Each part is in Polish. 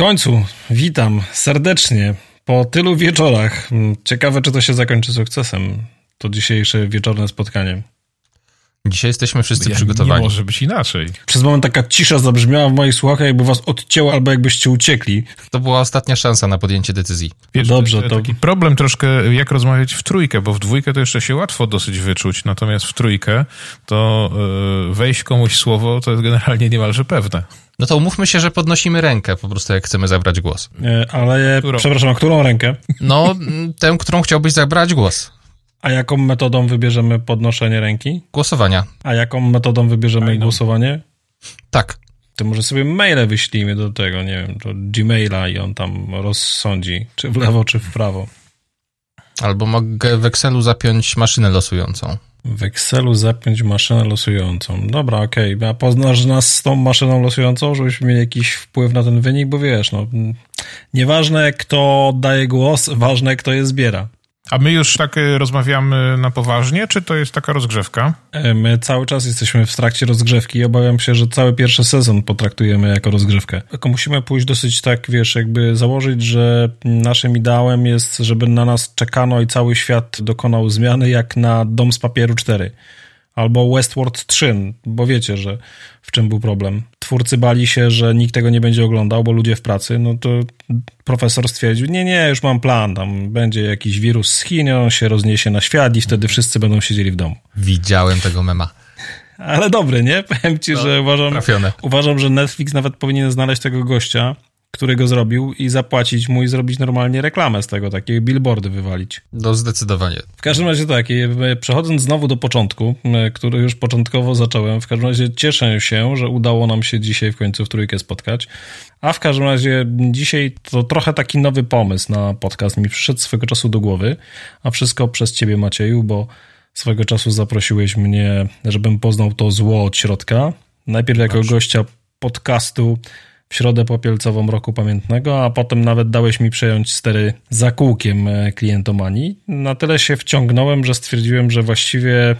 końcu, witam serdecznie po tylu wieczorach. Mm, ciekawe, czy to się zakończy sukcesem, to dzisiejsze wieczorne spotkanie. Dzisiaj jesteśmy wszyscy ja przygotowani. Nie może być inaczej. Przez moment taka cisza zabrzmiała w moich słuchach, jakby was odcięło, albo jakbyście uciekli. To była ostatnia szansa na podjęcie decyzji. Wiesz, Dobrze, to... Taki problem troszkę, jak rozmawiać w trójkę, bo w dwójkę to jeszcze się łatwo dosyć wyczuć, natomiast w trójkę to yy, wejść komuś słowo to jest generalnie niemalże pewne. No to umówmy się, że podnosimy rękę po prostu, jak chcemy zabrać głos. E, ale, którą? przepraszam, a którą rękę? No, tę, którą chciałbyś zabrać głos. A jaką metodą wybierzemy podnoszenie ręki? Głosowania. A jaką metodą wybierzemy Fajną. głosowanie? Tak. To może sobie maile wyślijmy do tego, nie wiem, do Gmaila i on tam rozsądzi, czy w lewo, czy w prawo. Albo mogę w Excelu zapiąć maszynę losującą. W Excelu zapiąć maszynę losującą. Dobra, okej. Okay. A poznasz nas z tą maszyną losującą, żebyśmy mieli jakiś wpływ na ten wynik, bo wiesz, no, nieważne kto daje głos, ważne kto je zbiera. A my już tak y, rozmawiamy na poważnie, czy to jest taka rozgrzewka? E, my cały czas jesteśmy w trakcie rozgrzewki i obawiam się, że cały pierwszy sezon potraktujemy jako rozgrzewkę. Tylko musimy pójść dosyć tak, wiesz, jakby założyć, że naszym ideałem jest, żeby na nas czekano i cały świat dokonał zmiany jak na Dom z Papieru 4 albo Westworld 3, bo wiecie, że w czym był problem. Twórcy bali się, że nikt tego nie będzie oglądał, bo ludzie w pracy, no to profesor stwierdził, nie, nie, już mam plan, tam będzie jakiś wirus z Chin, on się rozniesie na świat i wtedy wszyscy będą siedzieli w domu. Widziałem tego mema. Ale dobry, nie? Powiem ci, no, że uważam, uważam, że Netflix nawet powinien znaleźć tego gościa, który go zrobił i zapłacić mu i zrobić normalnie reklamę z tego, takie billboardy wywalić. No zdecydowanie. W każdym razie tak, przechodząc znowu do początku, który już początkowo zacząłem, w każdym razie cieszę się, że udało nam się dzisiaj w końcu w trójkę spotkać. A w każdym razie dzisiaj to trochę taki nowy pomysł na podcast mi przyszedł swego czasu do głowy, a wszystko przez ciebie Macieju, bo swego czasu zaprosiłeś mnie, żebym poznał to zło od środka. Najpierw jako Dobrze. gościa podcastu w środę popielcową roku pamiętnego, a potem nawet dałeś mi przejąć stery za kółkiem e, klientomanii. Na tyle się wciągnąłem, że stwierdziłem, że właściwie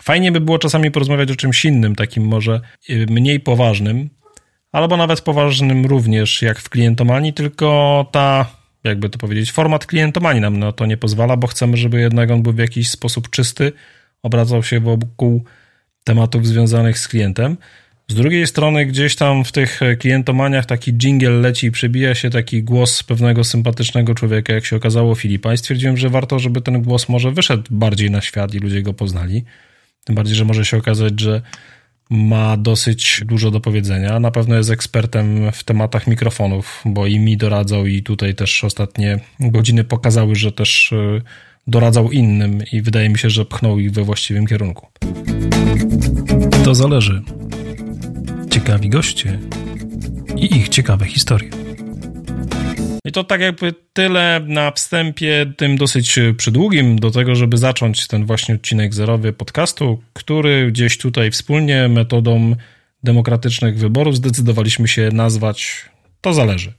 fajnie by było czasami porozmawiać o czymś innym, takim może e, mniej poważnym, albo nawet poważnym również jak w klientomanii, tylko ta, jakby to powiedzieć, format klientomanii nam na to nie pozwala, bo chcemy, żeby jednak on był w jakiś sposób czysty, obracał się wokół tematów związanych z klientem. Z drugiej strony gdzieś tam w tych klientomaniach taki jingle leci i przebija się taki głos pewnego sympatycznego człowieka, jak się okazało Filipa i stwierdziłem, że warto, żeby ten głos może wyszedł bardziej na świat i ludzie go poznali. Tym bardziej, że może się okazać, że ma dosyć dużo do powiedzenia. Na pewno jest ekspertem w tematach mikrofonów, bo i mi doradzał i tutaj też ostatnie godziny pokazały, że też e, doradzał innym i wydaje mi się, że pchnął ich we właściwym kierunku. To zależy ciekawi goście i ich ciekawe historie. I to tak jakby tyle na wstępie, tym dosyć przydługim, do tego, żeby zacząć ten właśnie odcinek zerowy podcastu, który gdzieś tutaj wspólnie metodą demokratycznych wyborów zdecydowaliśmy się nazwać To zależy.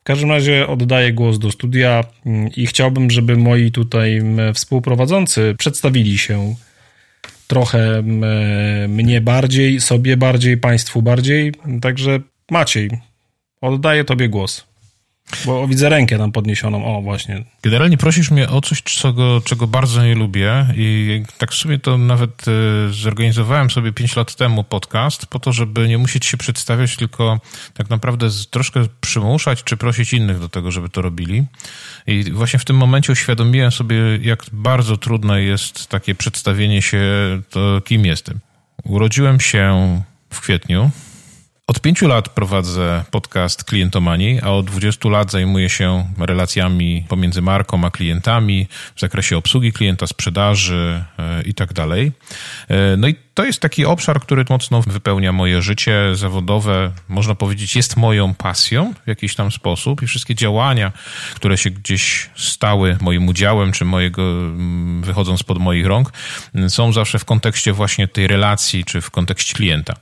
W każdym razie oddaję głos do studia i chciałbym, żeby moi tutaj współprowadzący przedstawili się trochę mnie bardziej, sobie bardziej, państwu bardziej. Także Maciej, oddaję tobie głos. Bo widzę rękę tam podniesioną. O, właśnie. Generalnie prosisz mnie o coś, czego, czego bardzo nie lubię i tak w sumie to nawet e, zorganizowałem sobie 5 lat temu podcast po to, żeby nie musieć się przedstawiać, tylko tak naprawdę troszkę przymuszać czy prosić innych do tego, żeby to robili. I właśnie w tym momencie uświadomiłem sobie, jak bardzo trudne jest takie przedstawienie się, to kim jestem. Urodziłem się w kwietniu od pięciu lat prowadzę podcast Klientomanii, a od 20 lat zajmuję się relacjami pomiędzy marką a klientami w zakresie obsługi klienta, sprzedaży e, i tak dalej. E, no i to jest taki obszar, który mocno wypełnia moje życie zawodowe, można powiedzieć, jest moją pasją w jakiś tam sposób i wszystkie działania, które się gdzieś stały moim udziałem, czy mojego, mm, wychodzą spod moich rąk, są zawsze w kontekście właśnie tej relacji, czy w kontekście klienta.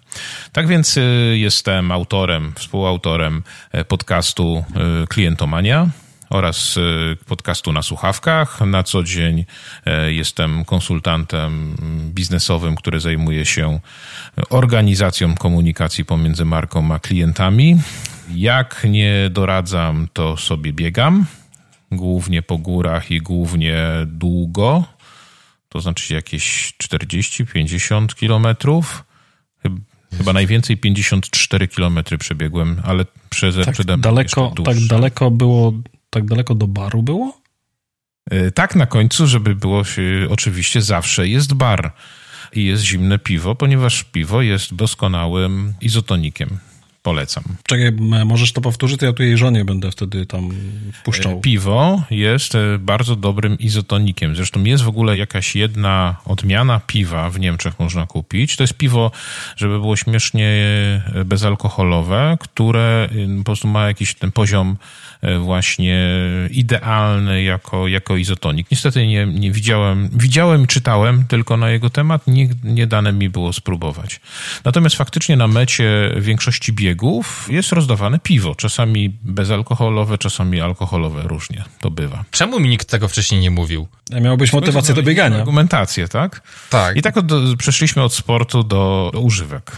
Tak więc y, jestem autorem, współautorem e, podcastu y, Klientomania oraz y, podcastu na słuchawkach. Na co dzień e, jestem konsultantem biznesowym, który zajmuje się organizacją komunikacji pomiędzy marką a klientami. Jak nie doradzam, to sobie biegam. Głównie po górach i głównie długo. To znaczy jakieś 40-50 kilometrów. Chyba najwięcej 54 kilometry przebiegłem, ale przez, tak przede daleko, Tak daleko było, tak daleko do baru było? E, tak na końcu, żeby było się, oczywiście zawsze jest bar i jest zimne piwo, ponieważ piwo jest doskonałym izotonikiem. Polecam. Czekaj, możesz to powtórzyć, to ja tu jej żonie będę wtedy tam puszczał. E, piwo jest e, bardzo dobrym izotonikiem. Zresztą jest w ogóle jakaś jedna odmiana piwa w Niemczech można kupić. To jest piwo, żeby było śmiesznie bezalkoholowe, które po prostu ma jakiś ten poziom E, właśnie idealny jako, jako izotonik. Niestety nie, nie widziałem, widziałem i czytałem tylko na jego temat, nie, nie dane mi było spróbować. Natomiast faktycznie na mecie większości biegów jest rozdawane piwo, czasami bezalkoholowe, czasami alkoholowe, różnie to bywa. Czemu mi nikt tego wcześniej nie mówił? Miałbyś motywację do biegania. Argumentację, tak? Tak. I tak od, przeszliśmy od sportu do, do używek.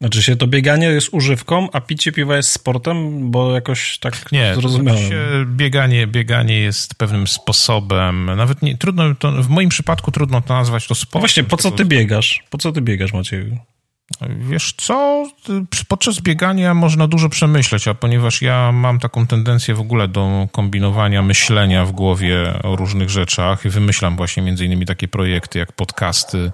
Znaczy się to bieganie jest używką, a picie piwa jest sportem, bo jakoś tak nie, zrozumiałem. Nie, bieganie, bieganie jest pewnym sposobem, nawet nie, trudno, to, w moim przypadku trudno to nazwać to sportem. No właśnie, po co ty biegasz? Po co ty biegasz, Macieju? Wiesz co, podczas biegania można dużo przemyśleć, a ponieważ ja mam taką tendencję w ogóle do kombinowania myślenia w głowie o różnych rzeczach i wymyślam właśnie między innymi takie projekty jak podcasty,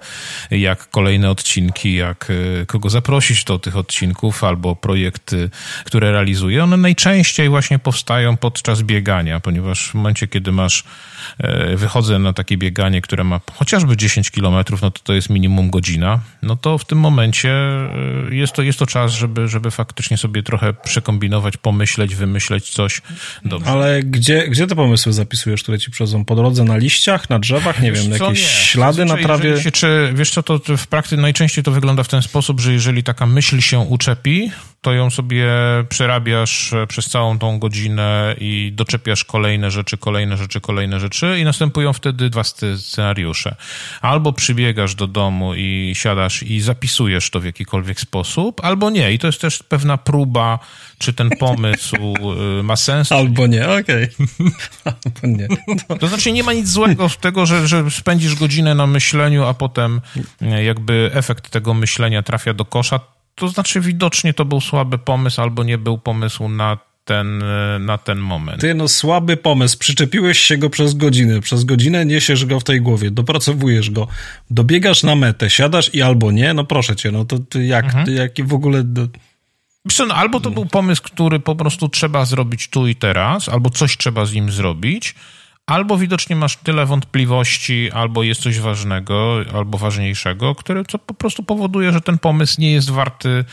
jak kolejne odcinki, jak e, kogo zaprosić do tych odcinków albo projekty, które realizuję, one najczęściej właśnie powstają podczas biegania, ponieważ w momencie, kiedy masz, wychodzę na takie bieganie, które ma chociażby 10 kilometrów, no to to jest minimum godzina, no to w tym momencie Y, jest to, jest to czas, żeby, żeby faktycznie sobie trochę przekombinować, pomyśleć, wymyśleć coś. Dobrze. Ale gdzie, gdzie te pomysły zapisujesz, które ci przychodzą? Po drodze na liściach, na drzewach, nie wiesz wiem, jakieś nie. ślady na trawie? Się, czy, wiesz co, to w praktyce najczęściej to wygląda w ten sposób, że jeżeli taka myśl się uczepi, to ją sobie przerabiasz przez całą tą godzinę i doczepiasz kolejne rzeczy, kolejne rzeczy, kolejne rzeczy i następują wtedy dwa scenariusze. Albo przybiegasz do domu i siadasz i zapisujesz to w jakikolwiek sposób, albo nie. I to jest też pewna próba, czy ten pomysł y, ma sens. Albo nie, okej. Okay. Albo nie. To... to znaczy nie ma nic złego w tego, że, że spędzisz godzinę na myśleniu, a potem jakby efekt tego myślenia trafia do kosza to znaczy widocznie to był słaby pomysł albo nie był pomysł na ten, na ten moment. Ty, no słaby pomysł. Przyczepiłeś się go przez godzinę. Przez godzinę niesiesz go w tej głowie, dopracowujesz go, dobiegasz na metę, siadasz i albo nie, no proszę cię, no to ty jak, mhm. ty, jaki w ogóle... No, albo to był pomysł, który po prostu trzeba zrobić tu i teraz, albo coś trzeba z nim zrobić, albo widocznie masz tyle wątpliwości, albo jest coś ważnego, albo ważniejszego, które co po prostu powoduje, że ten pomysł nie jest warty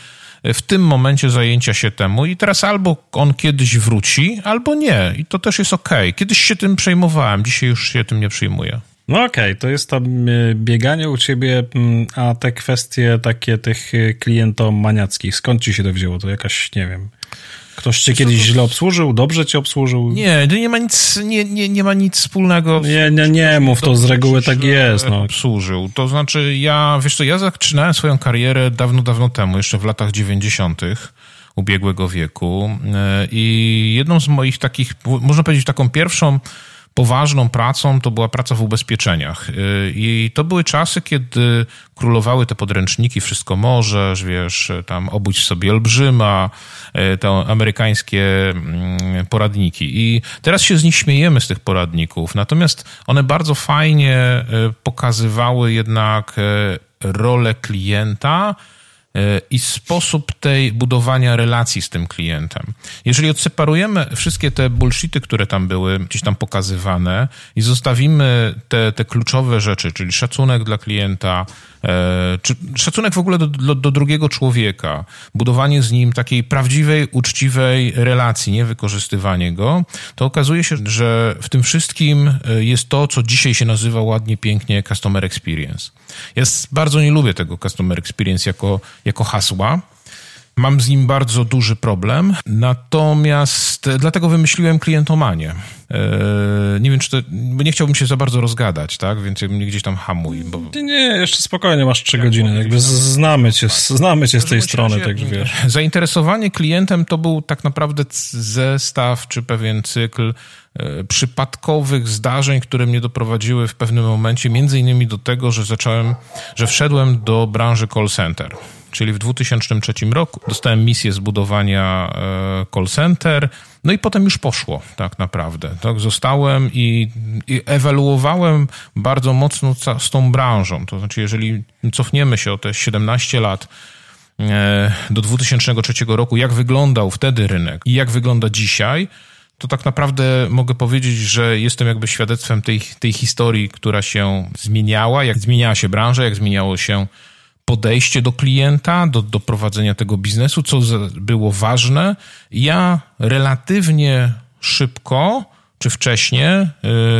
e, w tym momencie zajęcia się temu i teraz albo on kiedyś wróci, albo nie. I to też jest ok. Kiedyś się tym przejmowałem, dzisiaj już się tym nie przejmuję. No okej, okay, to jest to bieganie u ciebie, a te kwestie takie tych e, klientom maniackich, skąd ci się to wzięło? To jakaś, nie wiem, Ktoś cię kiedyś źle obsłużył, dobrze cię obsłużył? Nie, nie ma nic, nie, nie, nie ma nic wspólnego. Nie, nie, nie mów, to z reguły tak jest. No. Obsłużył. To znaczy, ja, wiesz co, ja zaczynałem swoją karierę dawno, dawno temu, jeszcze w latach dziewięćdziesiątych ubiegłego wieku e, i jedną z moich takich, można powiedzieć taką pierwszą poważną pracą to była praca w ubezpieczeniach. Y, I to były czasy, kiedy królowały te podręczniki, wszystko możesz, wiesz, tam obudź sobie olbrzyma, y, te amerykańskie mm, poradniki. I teraz się z nich śmiejemy, z tych poradników, natomiast one bardzo fajnie y, pokazywały jednak rolę klienta, i sposób tej budowania relacji z tym klientem. Jeżeli odseparujemy wszystkie te bullshity, które tam były gdzieś tam pokazywane i zostawimy te, te kluczowe rzeczy, czyli szacunek dla klienta, e, czy szacunek w ogóle do, do, do, drugiego człowieka, budowanie z nim takiej prawdziwej, uczciwej relacji, nie wykorzystywanie go, to okazuje się, że w tym wszystkim e, jest to, co dzisiaj się nazywa ładnie, pięknie customer experience. Ja bardzo nie lubię tego customer experience jako, jako hasła. Mam z nim bardzo duży problem, natomiast dlatego wymyśliłem klientomanię. Eee, nie wiem, czy to, bo nie chciałbym się za bardzo rozgadać, tak? Więc mnie gdzieś tam hamuj. Bo... Nie, nie, jeszcze spokojnie, masz trzy godziny. Jakby znamy cię, znamy cię z tej strony, także wiesz. Zainteresowanie klientem to był tak naprawdę zestaw, czy pewien cykl e, przypadkowych zdarzeń, które mnie doprowadziły w pewnym momencie, między innymi do tego, że zacząłem, że wszedłem do branży call center czyli w 2003 roku dostałem misję zbudowania e, call center, no i potem już poszło tak naprawdę. Tak, zostałem i, i ewaluowałem bardzo mocno z tą branżą. To znaczy, jeżeli cofniemy się o te 17 lat, e, do 2003 roku, jak wyglądał wtedy rynek i jak wygląda dzisiaj, to tak naprawdę mogę powiedzieć, że jestem jakby świadectwem tej, tej historii, która się zmieniała, jak zmieniała się branża, jak zmieniało się podejście do klienta, do, do prowadzenia tego biznesu, co było ważne. Ja relatywnie szybko czy wcześniej yy,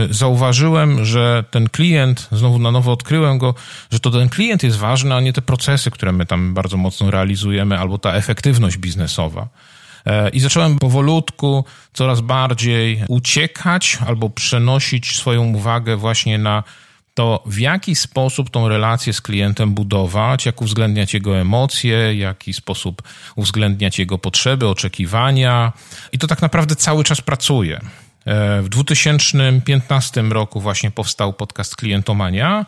zauważyłem, że ten klient, znowu na nowo odkryłem go, że to ten klient jest ważny, a nie te procesy, które my tam bardzo mocno realizujemy, albo ta efektywność biznesowa. E, I zacząłem powolutku coraz bardziej uciekać albo przenosić swoją uwagę właśnie na to w jaki sposób tą relację z klientem budować, jak uwzględniać jego emocje, w jaki sposób uwzględniać jego potrzeby, oczekiwania. I to tak naprawdę cały czas pracuje. E, w 2015 roku właśnie powstał podcast Klientomania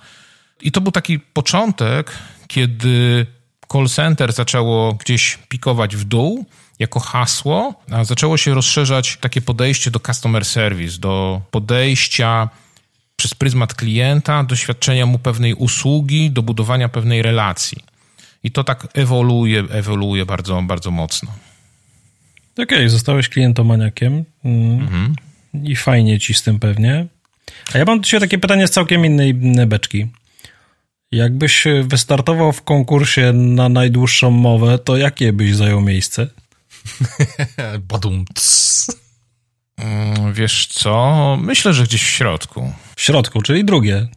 i to był taki początek, kiedy call center zaczęło gdzieś pikować w dół jako hasło, a zaczęło się rozszerzać takie podejście do customer service, do podejścia przez pryzmat klienta, doświadczenia mu pewnej usługi, do budowania pewnej relacji. I to tak ewoluuje, ewoluuje bardzo, bardzo mocno. Okej, okay, zostałeś klientomaniakiem mm. mhm. i fajnie ci z tym pewnie. A ja mam dzisiaj takie pytanie z całkiem innej beczki. Jakbyś wystartował w konkursie na najdłuższą mowę, to jakie byś zajął miejsce? Badum. Mm, wiesz co? Myślę, że gdzieś w środku. W środku, czyli drugie.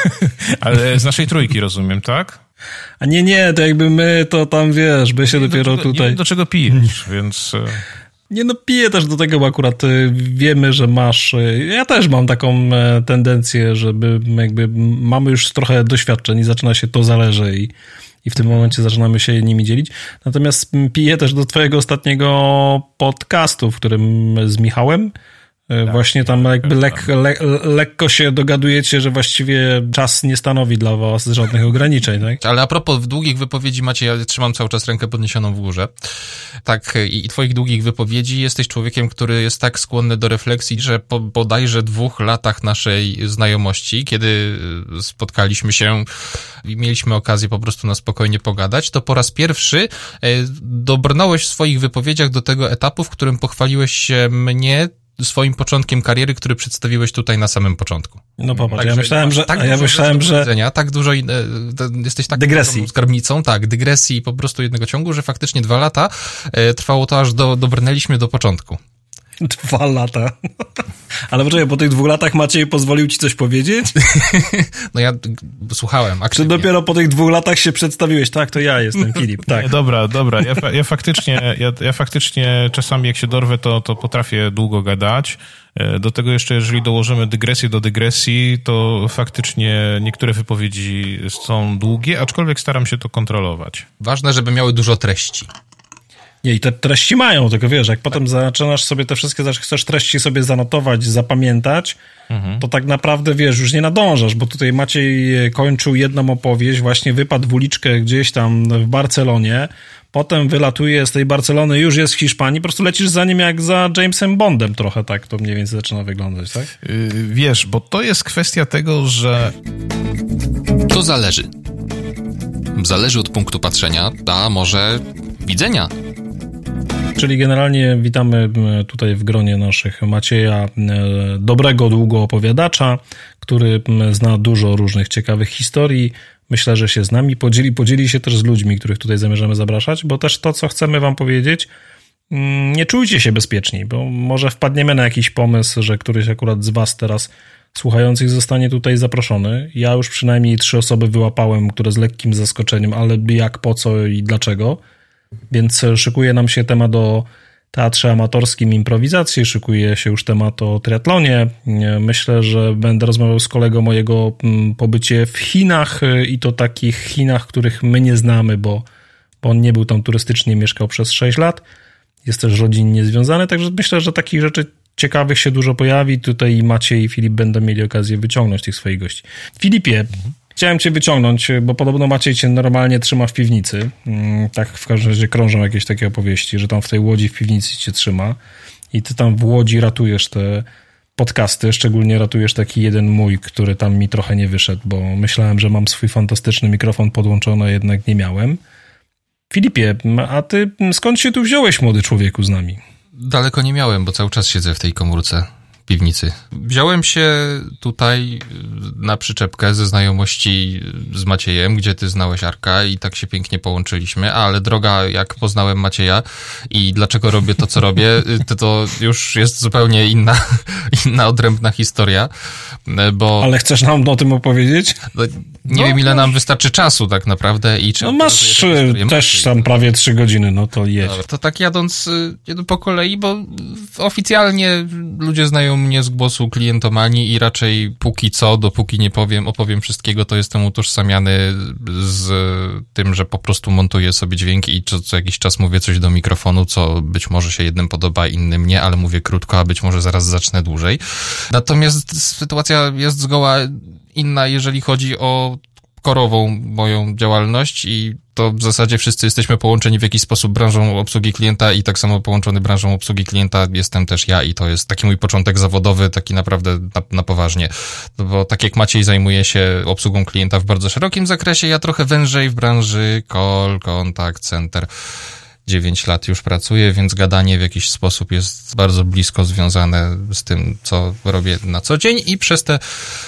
Ale z naszej trójki rozumiem, tak? A nie, nie, to jakby my, to tam wiesz, by się nie dopiero do czego, tutaj... Nie do czego pijesz, więc... E, nie no, piję też do tego, bo akurat e, wiemy, że masz... E, ja też mam taką tendencję, żeby jakby mamy już trochę doświadczeń i zaczyna się to zależy i i w tym momencie zaczynamy się nimi dzielić. Natomiast piję też do twojego ostatniego podcastu, w którym z Michałem Właśnie tam jakby lek, le, lekko się dogadujecie, że właściwie czas nie stanowi dla was żadnych ograniczeń, tak? Ale a propos długich wypowiedzi, Macie, ja trzymam cały czas rękę podniesioną w górze. Tak, i, i twoich długich wypowiedzi jesteś człowiekiem, który jest tak skłonny do refleksji, że po bodajże dwóch latach naszej znajomości, kiedy spotkaliśmy się i mieliśmy okazję po prostu na spokojnie pogadać, to po raz pierwszy e, dobrnąłeś w swoich wypowiedziach do tego etapu, w którym pochwaliłeś się mnie swoim początkiem kariery, który przedstawiłeś tutaj na samym początku. No popatrz, tak, ja myślałem, że... Tak ja myślałem, że... Tak dużo... E, jesteś tak dygresji. skarbnicą, tak, dygresji po prostu jednego ciągu, że faktycznie dwa lata e, trwało to, aż do, dobrnęliśmy do początku. Dwa lata. Ale poczekaj, po tych dwóch latach Maciej pozwolił ci coś powiedzieć? No ja słuchałem aktywnie. Czy dopiero po tych dwóch latach się przedstawiłeś? Tak, to ja jestem Filip, tak. Nie, dobra, dobra. Ja, ja, faktycznie, ja, ja faktycznie czasami jak się dorwę, to, to potrafię długo gadać. E, do tego jeszcze, jeżeli dołożymy dygresję do dygresji, to faktycznie niektóre wypowiedzi są długie, aczkolwiek staram się to kontrolować. Ważne, żeby miały dużo treści. Nie, i te treści mają, tylko wiesz, jak potem zaczynasz sobie te wszystkie, chcesz treści sobie zanotować, zapamiętać, mhm. to tak naprawdę, wiesz, już nie nadążasz, bo tutaj Maciej kończył jedną opowieść, właśnie wypadł w uliczkę gdzieś tam w Barcelonie, potem wylatuje z tej Barcelony, już jest w Hiszpanii, po prostu lecisz za nim jak za Jamesem Bondem trochę tak to mniej więcej zaczyna wyglądać, tak? Yy, wiesz, bo to jest kwestia tego, że... To zależy. Zależy od punktu patrzenia, a może widzenia. Czyli generalnie witamy tutaj w gronie naszych Macieja, dobrego, długo opowiadacza, który zna dużo różnych ciekawych historii. Myślę, że się z nami podzieli, podzieli się też z ludźmi, których tutaj zamierzamy zapraszać, bo też to, co chcemy wam powiedzieć, nie czujcie się bezpieczni, bo może wpadniemy na jakiś pomysł, że któryś akurat z was teraz słuchających zostanie tutaj zaproszony. Ja już przynajmniej trzy osoby wyłapałem, które z lekkim zaskoczeniem, ale jak, po co i dlaczego więc szykuje nam się temat o teatrze amatorskim improwizacji, szykuje się już temat o triatlonie. Myślę, że będę rozmawiał z kolegą o jego mm, pobycie w Chinach i to takich Chinach, których my nie znamy, bo, bo on nie był tam turystycznie, mieszkał przez 6 lat. Jest też rodzinnie związany, także myślę, że takich rzeczy ciekawych się dużo pojawi. Tutaj Maciej i Filip będą mieli okazję wyciągnąć tych swoich gości. Filipie, chciałem cię wyciągnąć, bo podobno Maciej cię normalnie trzyma w piwnicy. Mm, tak w każdym razie krążą jakieś takie opowieści, że tam w tej łodzi w piwnicy cię trzyma i ty tam w łodzi ratujesz te podcasty, szczególnie ratujesz taki jeden mój, który tam mi trochę nie wyszedł, bo myślałem, że mam swój fantastyczny mikrofon podłączony, a jednak nie miałem. Filipie, a ty skąd się tu wziąłeś, młody człowieku, z nami? Daleko nie miałem, bo cały czas siedzę w tej komórce piwnicy. Wziąłem się tutaj na przyczepkę ze znajomości z Maciejem, gdzie ty znałeś Arka i tak się pięknie połączyliśmy, ale droga, jak poznałem Macieja i dlaczego robię to, co robię, to, to już jest zupełnie inna, inna odrębna historia, bo... Ale chcesz nam o tym opowiedzieć? No, nie no, wiem, ile nam wystarczy czasu tak naprawdę i czy... No masz też tam prawie trzy godziny, no to jedź. Dobra, to tak jadąc y, po kolei, bo oficjalnie ludzie znają mnie z głosu klientomanii i raczej póki co, dopóki nie powiem, opowiem wszystkiego, to jestem utożsamiany z tym, że po prostu montuję sobie dźwięki i co, co jakiś czas mówię coś do mikrofonu, co być może się jednym podoba, innym nie, ale mówię krótko, a być może zaraz zacznę dłużej. Natomiast sytuacja jest zgoła inna, jeżeli chodzi o korową moją działalność i to w zasadzie wszyscy jesteśmy połączeni w jakiś sposób branżą obsługi klienta i tak samo połączony branżą obsługi klienta jestem też ja i to jest taki mój początek zawodowy, taki naprawdę na, na poważnie. Bo tak jak Maciej zajmuje się obsługą klienta w bardzo szerokim zakresie, ja trochę wężej w branży call, contact center. 9 lat już pracuję, więc gadanie w jakiś sposób jest bardzo blisko związane z tym, co robię na co dzień i przez te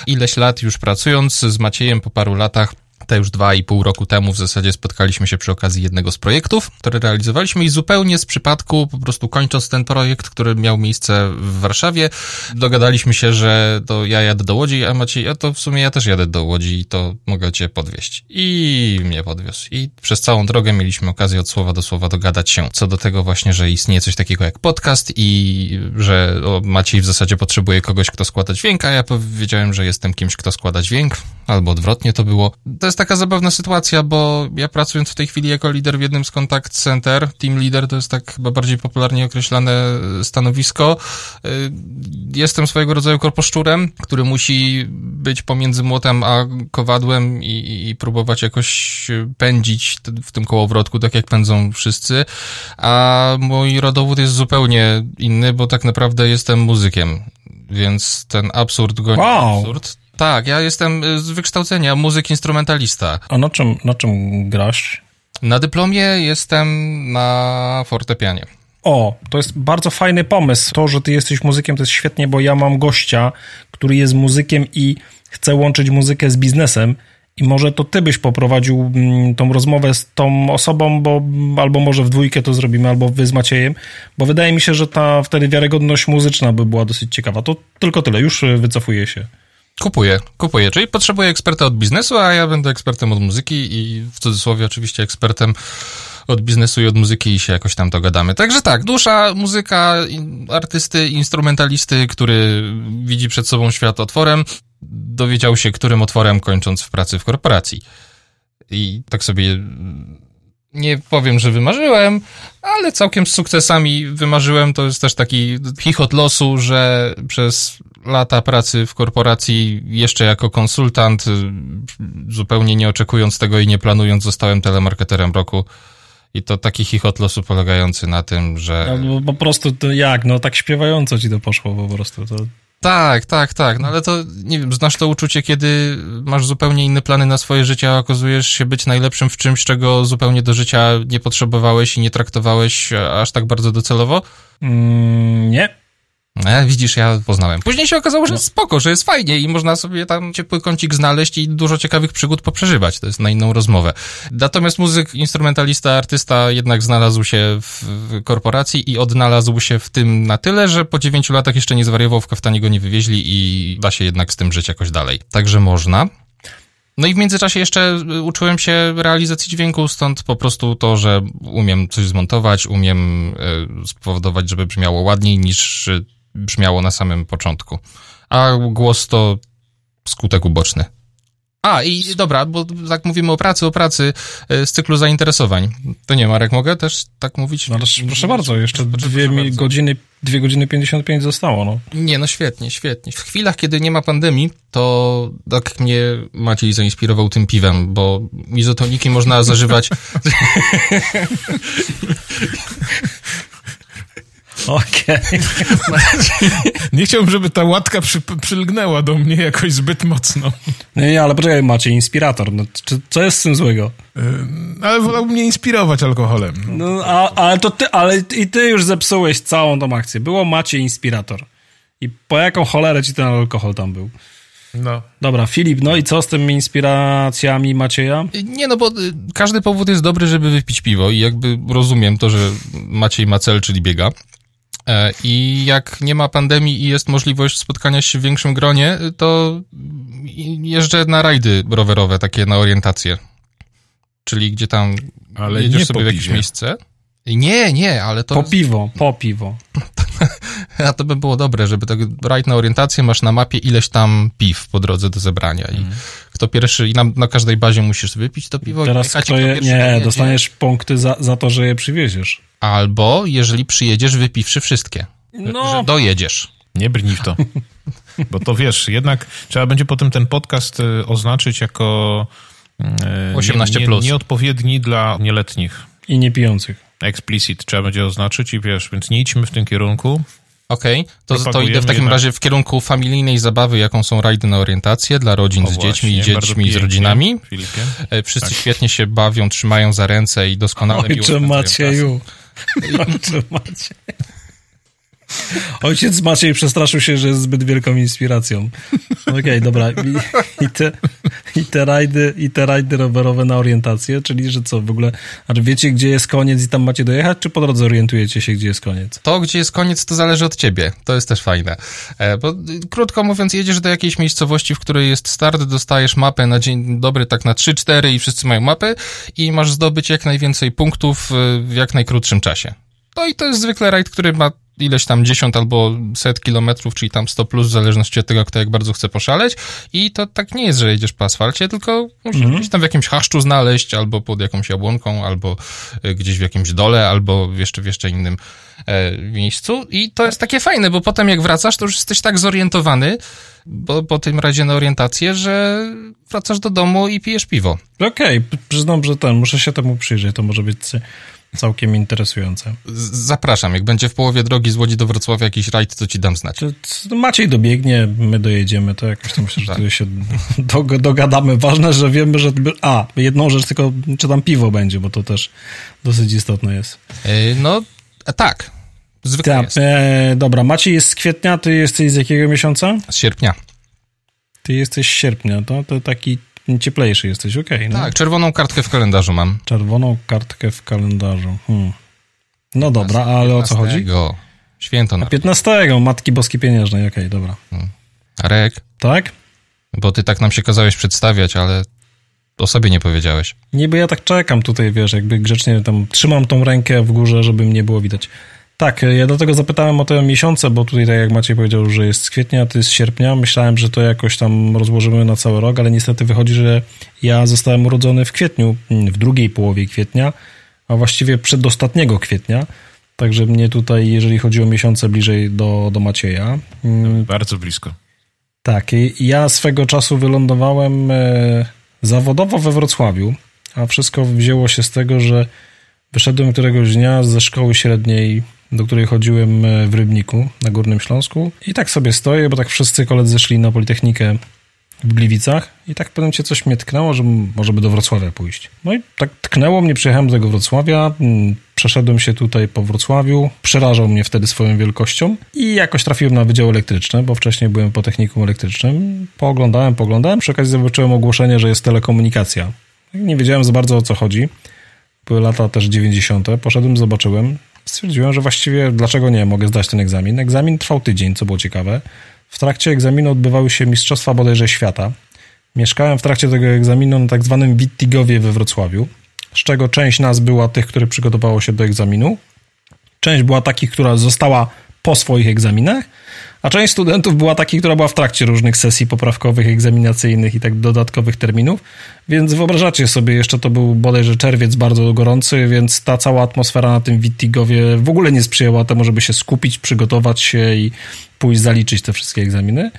ileś lat już pracując z Maciejem po paru latach te już dwa i pół roku temu w zasadzie spotkaliśmy się przy okazji jednego z projektów, które realizowaliśmy i zupełnie z przypadku, po prostu kończąc ten projekt, który miał miejsce w Warszawie, dogadaliśmy się, że to ja jadę do Łodzi, a Maciej, ja to w sumie ja też jadę do Łodzi i to mogę cię podwieźć. I mnie podwiózł. I przez całą drogę mieliśmy okazję od słowa do słowa dogadać się co do tego właśnie, że istnieje coś takiego jak podcast i że Maciej w zasadzie potrzebuje kogoś, kto składa dźwięk, a ja powiedziałem, że jestem kimś, kto składa dźwięk, albo odwrotnie to było. To jest taka zabawna sytuacja, bo ja pracując w tej chwili jako lider w jednym z contact center, team leader to jest tak chyba bardziej popularnie określane stanowisko, y, jestem swojego rodzaju korposzczurem, który musi być pomiędzy młotem a kowadłem i, i próbować jakoś pędzić w tym kołowrotku, tak jak pędzą wszyscy, a mój rodowód jest zupełnie inny, bo tak naprawdę jestem muzykiem, więc ten absurd goni wow. absurd tak, ja jestem y, z wykształcenia muzyk instrumentalista. A na czym, na czym grasz? Na dyplomie jestem na fortepianie. O, to jest bardzo fajny pomysł. To, że ty jesteś muzykiem, to jest świetnie, bo ja mam gościa, który jest muzykiem i chce łączyć muzykę z biznesem. I może to ty byś poprowadził mm, tą rozmowę z tą osobą, bo albo może w dwójkę to zrobimy, albo wy z Maciejem, bo wydaje mi się, że ta wtedy wiarygodność muzyczna by była dosyć ciekawa. To tylko tyle, już y, wycofuję się. Kupuję, kupuję. Czyli potrzebuję eksperta od biznesu, a ja będę ekspertem od muzyki i w cudzysłowie oczywiście ekspertem od biznesu i od muzyki i się jakoś tam dogadamy. Także tak, dusza, muzyka, artysty, instrumentalisty, który widzi przed sobą świat otworem, dowiedział się, którym otworem kończąc w pracy w korporacji. I tak sobie nie powiem, że wymarzyłem, ale całkiem z sukcesami wymarzyłem. To jest też taki chichot losu, że przez lata pracy w korporacji, jeszcze jako konsultant, zupełnie nie oczekując tego i nie planując, zostałem telemarketerem roku. I to taki chichot losu polegający na tym, że... No, po prostu to jak, no tak śpiewająco ci to poszło po prostu. To... Tak, tak, tak. No ale to, nie wiem, znasz to uczucie, kiedy masz zupełnie inne plany na swoje życie, a okazujesz się być najlepszym w czymś, czego zupełnie do życia nie potrzebowałeś i nie traktowałeś aż tak bardzo docelowo? Mm, nie. E, widzisz, ja poznałem. Później się okazało, że no. spoko, że jest fajnie i można sobie tam ciepły kącik znaleźć i dużo ciekawych przygód poprzeżywać. To jest na inną rozmowę. Natomiast muzyk, instrumentalista, artysta jednak znalazł się w korporacji i odnalazł się w tym na tyle, że po dziewięciu latach jeszcze nie zwariował, w kaftanie go nie wywieźli i da się jednak z tym żyć jakoś dalej. Także można. No i w międzyczasie jeszcze y, uczyłem się realizacji dźwięku, stąd po prostu to, że umiem coś zmontować, umiem y, spowodować, żeby brzmiało ładniej niż y, brzmiało na samym początku. A głos to skutek uboczny. A, i dobra, bo tak mówimy o pracy, o pracy z cyklu zainteresowań. To nie, Marek, mogę też tak mówić? No, proszę bardzo, jeszcze dwie bardzo. godziny, dwie godziny 55 zostało, no. Nie, no świetnie, świetnie. W chwilach, kiedy nie ma pandemii, to tak mnie Maciej zainspirował tym piwem, bo mizotoniki można zażywać... Okej. Okay. nie chciałbym, żeby ta łatka przy, przylgnęła do mnie jakoś zbyt mocno. Nie, nie, ale poczekaj, macie inspirator. No, czy, co jest z tym złego? Yy, ale wolałbym nie inspirować alkoholem. No, a, ale to ty, ale i ty już zepsułeś całą tą akcję. Było macie inspirator. I po jaką cholerę ci ten alkohol tam był? No. Dobra, Filip, no i co z tymi inspiracjami Macieja? Nie, no bo y, każdy powód jest dobry, żeby wypić piwo i jakby rozumiem to, że Maciej ma cel, czyli biega. E, I jak nie ma pandemii i jest możliwość spotkania się w większym gronie, to jeżdżę na rajdy rowerowe, takie na orientację. Czyli gdzie tam Ale jedziesz sobie w jakieś miejsce. Nie, nie, ale to... Po piwo, po piwo. A to by było dobre, żeby tak rajd na orientację masz na mapie ileś tam piw po drodze do zebrania i mm. kto pierwszy, i na, na każdej bazie musisz sobie pić to piwo. Teraz kto, kto je, nie, dostaniesz punkty za, za to, że je przywieziesz. Albo jeżeli przyjedziesz wypiwszy wszystkie, no. że dojedziesz. Nie brnij w to. Bo to wiesz, jednak trzeba będzie potem ten podcast y, oznaczyć jako 18 y, nie, nie, plus. nieodpowiedni dla nieletnich. I niepijących. Explicit trzeba będzie oznaczyć i wiesz, więc nie idźmy w tym kierunku. Okej, okay. to, to idę w takim razie w kierunku familijnej zabawy, jaką są rajdy na orientację dla rodzin o z właśnie, dziećmi i dziećmi z rodzinami. Filipie. E, wszyscy tak. świetnie się bawią, trzymają za ręce i doskonale Ojcze Macieju. Ojcze Macieju. Ojciec Maciej przestraszył się, że jest zbyt wielką inspiracją. Okej, okay, dobra. I, I, te, I te rajdy, i te rajdy rowerowe na orientację, czyli że co, w ogóle, wiecie, gdzie jest koniec i tam macie dojechać, czy po drodze orientujecie się, gdzie jest koniec? To, gdzie jest koniec, to zależy od ciebie. To jest też fajne. E, bo krótko mówiąc, jedziesz do jakiejś miejscowości, w której jest start, dostajesz mapę na dzień dobry, tak na 3-4 i wszyscy mają mapy i masz zdobyć jak najwięcej punktów w jak najkrótszym czasie. No i to jest zwykle rajd, który ma ileś tam dziesiąt albo set kilometrów, czyli tam 100 plus, w zależności od tego, kto jak bardzo chce poszaleć. I to tak nie jest, że jedziesz po asfalcie, tylko musisz mm -hmm. gdzieś tam w jakimś chaszczu znaleźć, albo pod jakąś jabłonką, albo e, gdzieś w jakimś dole, albo jeszcze w jeszcze innym e, miejscu. I to jest takie fajne, bo potem jak wracasz, to już jesteś tak zorientowany, bo po tym razie na orientację, że wracasz do domu i pijesz piwo. Okej, okay, przyznam, że ten, muszę się temu przyjrzeć, to może być całkiem interesujące. Zapraszam, jak będzie w połowie drogi z Łodzi do Wrocławia jakiś rajd, to ci dam znać. Maciej dobiegnie, my dojedziemy, to jakoś tam myślę, że tak. się dogadamy. Ważne, że wiemy, że... A, jedną rzecz tylko, czy tam piwo będzie, bo to też dosyć istotne jest. Yy, no, tak. Zwykle Ta, jest. E, dobra, Maciej jest z kwietnia, ty jesteś z jakiego miesiąca? Z sierpnia. Ty jesteś z sierpnia, to, to taki cieplejszy jesteś, okej. Okay, no. Tak, czerwoną kartkę w kalendarzu mam. Czerwoną kartkę w kalendarzu. Hmm. No dobra, ale o co chodzi? Święto na 15. Matki Boskiej Pieniężnej, okej, okay, dobra. Hmm. Arek? Tak? Bo ty tak nam się kazałeś przedstawiać, ale o sobie nie powiedziałeś. Nie, bo ja tak czekam tutaj, wiesz, jakby grzecznie tam trzymam tą rękę w górze, żeby mnie było widać. Tak, ja dlatego zapytałem o te miesiące, bo tutaj, tak jak Maciej powiedział, że jest z kwietnia, to jest z sierpnia. Myślałem, że to jakoś tam rozłożymy na cały rok, ale niestety wychodzi, że ja zostałem urodzony w kwietniu, w drugiej połowie kwietnia, a właściwie przedostatniego kwietnia. Także mnie tutaj, jeżeli chodzi o miesiące, bliżej do, do Macieja. Mm. Bardzo blisko. Tak, ja swego czasu wylądowałem e, zawodowo we Wrocławiu, a wszystko wzięło się z tego, że wyszedłem któregoś dnia ze szkoły średniej do której chodziłem e, w Rybniku na Górnym Śląsku. I tak sobie stoję, bo tak wszyscy koledzy szli na Politechnikę w Gliwicach i tak pewnie cię coś mnie tknęło, że może by do Wrocławia pójść. No i tak tknęło mnie, przyjechałem do tego Wrocławia, przeszedłem się tutaj po Wrocławiu, przerażał mnie wtedy swoją wielkością i jakoś trafiłem na Wydział Elektryczny, bo wcześniej byłem po technikum elektrycznym. Pooglądałem, poglądałem, przy okazji zobaczyłem ogłoszenie, że jest telekomunikacja. Nie wiedziałem za bardzo o co chodzi. Były lata też 90. Poszedłem, zobaczyłem stwierdziłem, że właściwie dlaczego nie mogę zdać ten egzamin. Egzamin trwał tydzień, co było ciekawe. W trakcie egzaminu odbywały się Mistrzostwa bodajże świata Mieszkałem w trakcie tego egzaminu na tak zwanym Wittigowie we Wrocławiu, z czego część nas była tych, które przygotowało się do egzaminu, część była takich, która została po swoich egzaminach, a część studentów była takich, która była w trakcie różnych sesji poprawkowych, egzaminacyjnych i tak dodatkowych terminów, więc wyobrażacie sobie, jeszcze to był bodajże czerwiec bardzo gorący, więc ta cała atmosfera na tym Wittigowie w ogóle nie sprzyjała temu, żeby się skupić, przygotować się i pójść zaliczyć te wszystkie egzaminy.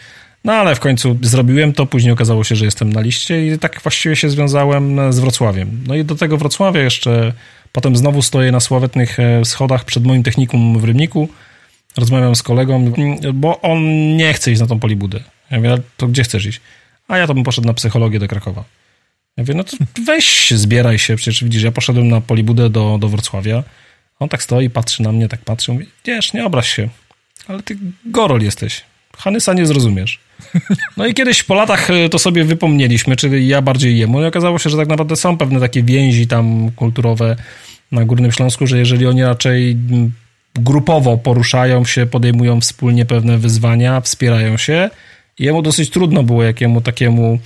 No ale w końcu zrobiłem to, później okazało się, że jestem na liście i tak właściwie się związałem z Wrocławiem. No i do tego Wrocławia jeszcze potem znowu stoję na sławetnych e, schodach przed moim technikum w Rybniku, rozmawiam z kolegą, bo on nie chce iść na tą polibudę. Ja mówię, to gdzie chcesz iść? A ja to bym poszedł na psychologię do Krakowa. Ja mówię, no to weź, zbieraj się, przecież widzisz, ja poszedłem na polibudę do, do Wrocławia, on tak stoi, patrzy na mnie, tak patrzy, mówi, wiesz, nie obraź się, ale ty gorol jesteś, Hanysa nie zrozumiesz. No i kiedyś po latach e, to sobie wypomnieliśmy, czyli ja bardziej jemu i okazało się, że tak naprawdę są pewne takie więzi tam kulturowe na Górnym Śląsku, że jeżeli oni raczej grupowo poruszają się, podejmują wspólnie pewne wyzwania, wspierają się. Jemu dosyć trudno było jakiemu takiemu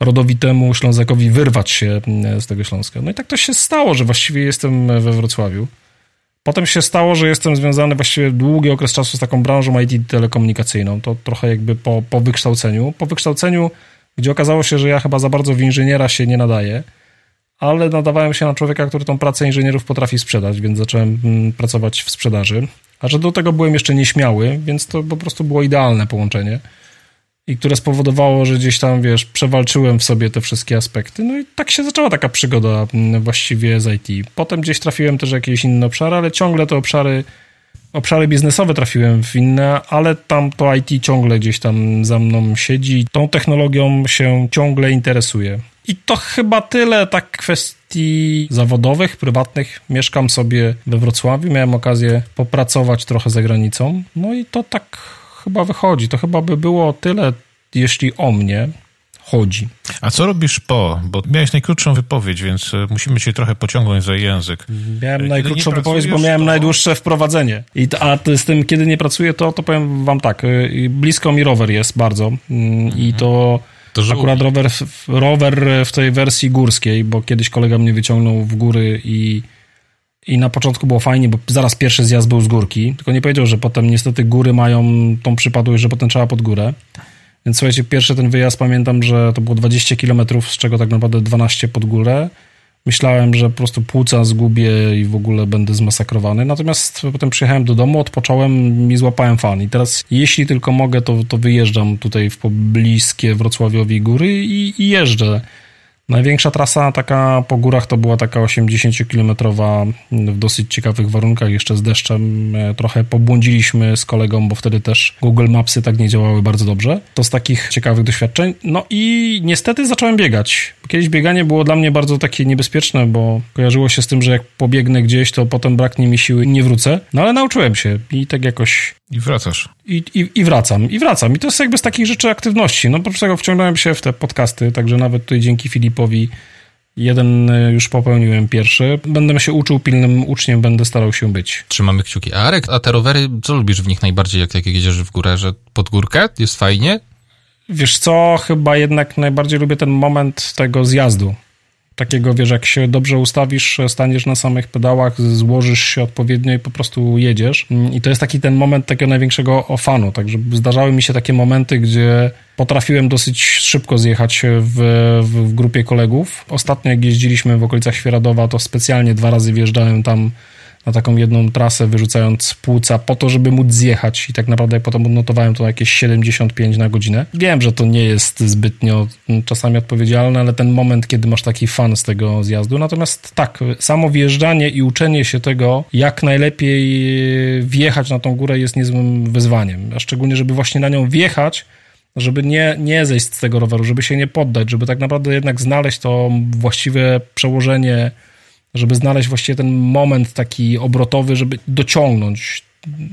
rodowitemu Ślązakowi wyrwać się z tego Śląska. No i tak to się stało, że właściwie jestem we Wrocławiu. Potem się stało, że jestem związany właściwie długi okres czasu z taką branżą IT telekomunikacyjną. To trochę jakby po, po wykształceniu. Po wykształceniu, gdzie okazało się, że ja chyba za bardzo w inżyniera się nie nadaję ale nadawałem się na człowieka, który tą pracę inżynierów potrafi sprzedać, więc zacząłem mm, pracować w sprzedaży. A że do tego byłem jeszcze nieśmiały, więc to po prostu było idealne połączenie. I które spowodowało, że gdzieś tam, wiesz, przewalczyłem w sobie te wszystkie aspekty. No i tak się zaczęła taka przygoda mm, właściwie z IT. Potem gdzieś trafiłem też jakieś inne obszary, ale ciągle te obszary, obszary biznesowe trafiłem w inne, ale tam to IT ciągle gdzieś tam za mną siedzi. Tą technologią się ciągle interesuje. I to chyba tyle tak kwestii zawodowych, prywatnych. Mieszkam sobie we Wrocławiu, miałem okazję popracować trochę za granicą. No i to tak chyba wychodzi. To chyba by było tyle, jeśli o mnie chodzi. A co robisz po? Bo miałeś najkrótszą wypowiedź, więc e, musimy cię trochę pociągnąć za język. Miałem kiedy najkrótszą wypowiedź, bo miałem to... najdłuższe wprowadzenie. I a z tym, kiedy nie pracuję, to, to powiem wam tak. Y, blisko mi rower jest bardzo. Mm, I to to Akurat rower, rower w tej wersji górskiej, bo kiedyś kolega mnie wyciągnął w góry i, i na początku było fajnie, bo zaraz pierwszy zjazd był z górki, tylko nie powiedział, że potem niestety góry mają tą przypadłość, że potem trzeba pod górę. Więc słuchajcie, pierwszy ten wyjazd pamiętam, że to było 20 km, z czego tak naprawdę 12 pod górę Myślałem, że po prostu płuca zgubię i w ogóle będę zmasakrowany. Natomiast potem przyjechałem do domu, odpocząłem i złapałem fan. I teraz, jeśli tylko mogę, to, to wyjeżdżam tutaj w pobliskie Wrocławiowi góry i, i jeżdżę. Największa trasa taka po górach to była taka 80-kilometrowa w dosyć ciekawych warunkach, jeszcze z deszczem. E, trochę pobłądziliśmy z kolegą, bo wtedy też Google Mapsy tak nie działały bardzo dobrze. To z takich ciekawych doświadczeń. No i niestety zacząłem biegać. Kiedyś bieganie było dla mnie bardzo takie niebezpieczne, bo kojarzyło się z tym, że jak pobiegnę gdzieś, to potem braknie mi siły i nie wrócę. No ale nauczyłem się i tak jakoś i wracasz. I, i, I wracam, i wracam. I to jest jakby z takich rzeczy aktywności. No po prostu wciągnąłem się w te podcasty, także nawet tutaj dzięki Filipowi jeden e, już popełniłem pierwszy. Będę się uczył, pilnym uczniem będę starał się być. Trzymamy kciuki. A Arek, a te rowery, co lubisz w nich najbardziej, jak, jak jedziesz w górę? Że pod górkę jest fajnie? Wiesz co, chyba jednak najbardziej lubię ten moment tego zjazdu takiego, wiesz, jak się dobrze ustawisz, staniesz na samych pedałach, złożysz się odpowiednio i po prostu jedziesz. I to jest taki ten moment takiego największego ofanu, także zdarzały mi się takie momenty, gdzie potrafiłem dosyć szybko zjechać w, w, w grupie kolegów. Ostatnio jak jeździliśmy w okolicach Świeradowa, to specjalnie dwa razy wjeżdżałem tam na taką jedną trasę, wyrzucając płuca po to, żeby móc zjechać i tak naprawdę jak potem odnotowałem to jakieś 75 na godzinę. Wiem, że to nie jest zbytnio czasami odpowiedzialne, ale ten moment, kiedy masz taki fan z tego zjazdu. Natomiast tak, samo wjeżdżanie i uczenie się tego, jak najlepiej wjechać na tą górę jest niezłym wyzwaniem. A szczególnie, żeby właśnie na nią wjechać, żeby nie, nie zejść z tego roweru, żeby się nie poddać, żeby tak naprawdę jednak znaleźć to właściwe przełożenie żeby znaleźć właściwie ten moment taki obrotowy, żeby dociągnąć.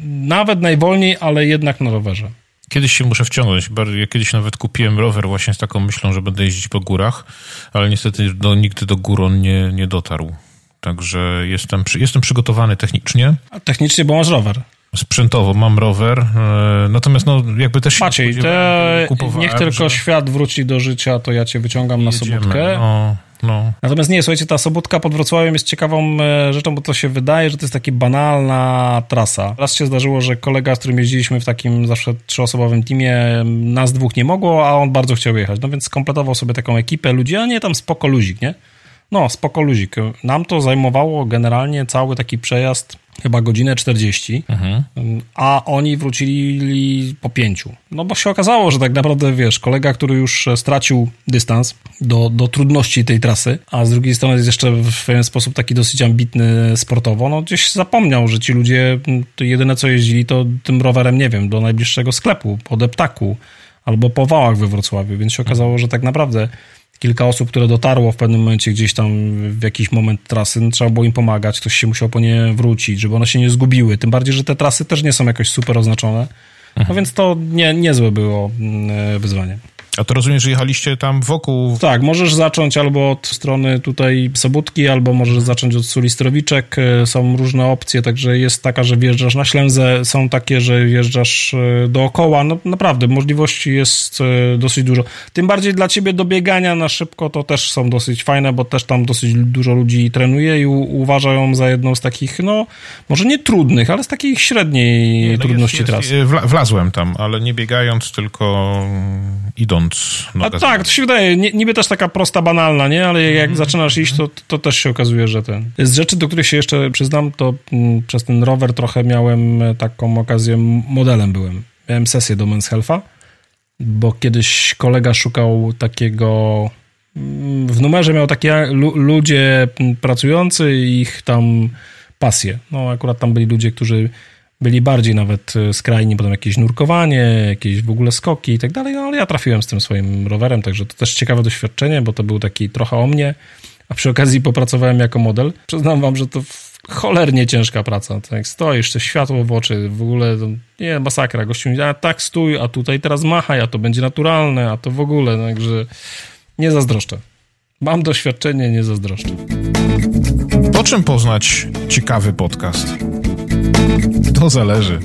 Nawet najwolniej, ale jednak na rowerze. Kiedyś się muszę wciągnąć. Ja kiedyś nawet kupiłem rower właśnie z taką myślą, że będę jeździć po górach, ale niestety do, nigdy do gór on nie, nie dotarł. Także jestem, jestem przygotowany technicznie. A technicznie, bo masz rower. sprzętowo mam rower, e, natomiast no jakby też Maciej, te, niech tylko że... świat wróci do życia, to ja cię wyciągam na Jedziemy, sobotkę. No, no. Natomiast nie, słuchajcie, ta sobótka pod Wrocławiem jest ciekawą e, rzeczą, bo to się wydaje, że to jest taka banalna trasa. Raz się zdarzyło, że kolega, z którym jeździliśmy w takim zawsze trzyosobowym teamie, nas dwóch nie mogło, a on bardzo chciał jechać. No więc skompletował sobie taką ekipę ludzi, a nie tam spoko luzik, nie? No, spoko luzik. Nam to zajmowało generalnie cały taki przejazd chyba godzinę 40, mhm. a oni wrócili po pięciu. No bo się okazało, że tak naprawdę, wiesz, kolega, który już stracił dystans do, do trudności tej trasy, a z drugiej strony jest jeszcze w pewien sposób taki dosyć ambitny sportowo, no gdzieś zapomniał, że ci ludzie to jedyne co jeździli to tym rowerem, nie wiem, do najbliższego sklepu, po deptaku albo po wałach we Wrocławiu, więc się okazało, że tak naprawdę kilka osób, które dotarło w pewnym momencie gdzieś tam w jakiś moment trasy, no, trzeba było im pomagać, ktoś się musiał po nie wrócić, żeby one się nie zgubiły. Tym bardziej, że te trasy też nie są jakoś super oznaczone. No mhm. więc to nie, niezłe było mm, wyzwanie. A to rozumiem, że jechaliście tam wokół... Tak, możesz zacząć albo od strony tutaj Sobótki, albo możesz zacząć od Sulistrowiczek. E, są różne opcje, także jest taka, że wjeżdżasz na Ślęzę, są takie, że wjeżdżasz e, dookoła. No naprawdę, możliwości jest e, dosyć dużo. Tym bardziej dla ciebie do biegania na szybko to też są dosyć fajne, bo też tam dosyć dużo ludzi trenuje i uważają za jedną z takich, no, może nie trudnych, ale z takiej średniej no trudności jest, tras. Wlazłem tam, ale nie biegając, tylko idąc a tak, to się wydaje, niby też taka prosta, banalna, nie? Ale jak mm. zaczynasz iść, to, to też się okazuje, że ten... Z rzeczy, do których się jeszcze przyznam, to mm, przez ten rower trochę miałem e, taką okazję, modelem byłem. Miałem sesję do Men's Health'a, bo kiedyś kolega szukał takiego... Mm, w numerze miał takie ludzie pracujący i ich tam pasje. No akurat tam byli ludzie, którzy byli bardziej nawet e, skrajni, potem jakieś nurkowanie, jakieś w ogóle skoki i tak dalej, no ale ja trafiłem z tym swoim rowerem, także to też ciekawe doświadczenie, bo to był taki trochę o mnie, a przy okazji popracowałem jako model. Przyznam wam, że to cholernie ciężka praca. Tak stoisz, to światło w oczy, w ogóle nie, masakra. Gościu mówi, a tak stój, a tutaj teraz machaj, a to będzie naturalne, a to w ogóle, także nie zazdroszczę. Mam doświadczenie, nie zazdroszczę. Po czym poznać ciekawy podcast? To zależy.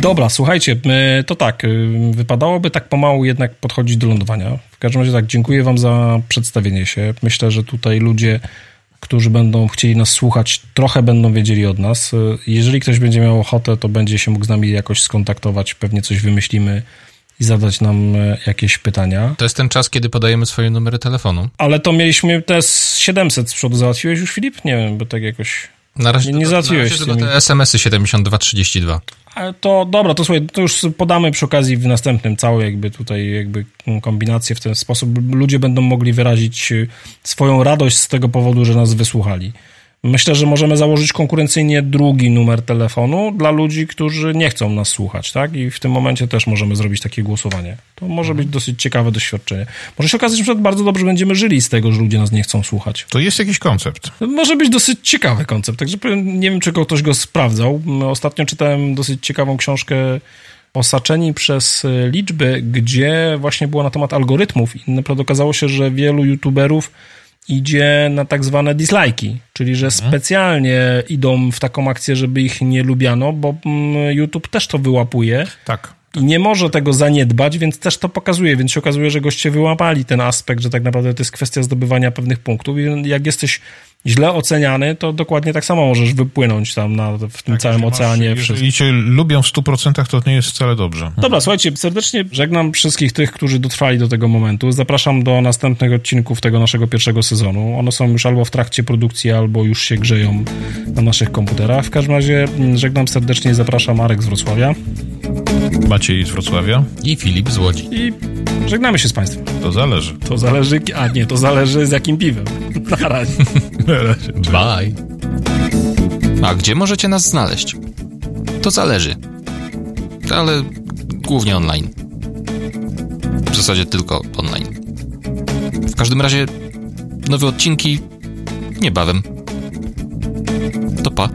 Dobra, słuchajcie, to tak, y, wypadałoby tak pomału jednak podchodzić do lądowania. W każdym razie tak, dziękuję wam za przedstawienie się. Myślę, że tutaj ludzie, którzy będą chcieli nas słuchać, trochę będą wiedzieli od nas. Y, jeżeli ktoś będzie miał ochotę, to będzie się mógł z nami jakoś skontaktować, pewnie coś wymyślimy i zadać nam y, jakieś pytania. To jest ten czas, kiedy podajemy swoje numery telefonu. Ale to mieliśmy te 700 z przodu. Załatwiłeś już, Filip? Nie wiem, bo tak jakoś... Na razie, nie, załatwiłeś. te SMS-y 7232. To dobra, to słuchaj, to już podamy przy okazji w następnym całą jakby tutaj jakby kombinację w ten sposób. Ludzie będą mogli wyrazić swoją radość z tego powodu, że nas wysłuchali. Myślę, że możemy założyć konkurencyjnie drugi numer telefonu dla ludzi, którzy nie chcą nas słuchać, tak? I w tym momencie też możemy zrobić takie głosowanie. To może być dosyć ciekawe doświadczenie. Może się okazać, że bardzo dobrze będziemy żyli z tego, że ludzie nas nie chcą słuchać. To jest jakiś koncept. Może być dosyć ciekawy koncept, także nie wiem, czy ktoś go sprawdzał. Ostatnio czytałem dosyć ciekawą książkę osaczeni przez liczby, gdzie właśnie było na temat algorytmów i naprawdę okazało się, że wielu youtuberów idzie na tak zwane dislajki, czyli że mhm. specjalnie idą w taką akcję, żeby ich nie lubiano, bo mm, YouTube też to wyłapuje. Tak. I nie może tego zaniedbać, więc też to pokazuje. Więc się okazuje, że goście wyłapali ten aspekt, że tak naprawdę to jest kwestia zdobywania pewnych punktów. I jak jesteś źle oceniany, to dokładnie tak samo możesz wypłynąć tam na, w tym tak, całym oceanie. Masz, jeżeli cię lubią w 100%, to nie jest wcale dobrze. Dobra, słuchajcie, serdecznie żegnam wszystkich tych, którzy dotrwali do tego momentu. Zapraszam do następnych odcinków tego naszego pierwszego sezonu. One są już albo w trakcie produkcji, albo już się grzeją na naszych komputerach. W każdym razie mm, żegnam serdecznie i zapraszam Marek z Wrocławia. Maciej z Wrocławia. I Filip z Łodzi. I żegnamy się z Państwem. To zależy. To zależy, a nie, to zależy z jakim piwem. Na razie. Na razie. Bye. A gdzie możecie nas znaleźć? To zależy. Ale głównie online. W zasadzie tylko online. W każdym razie nowe odcinki niebawem. To pa.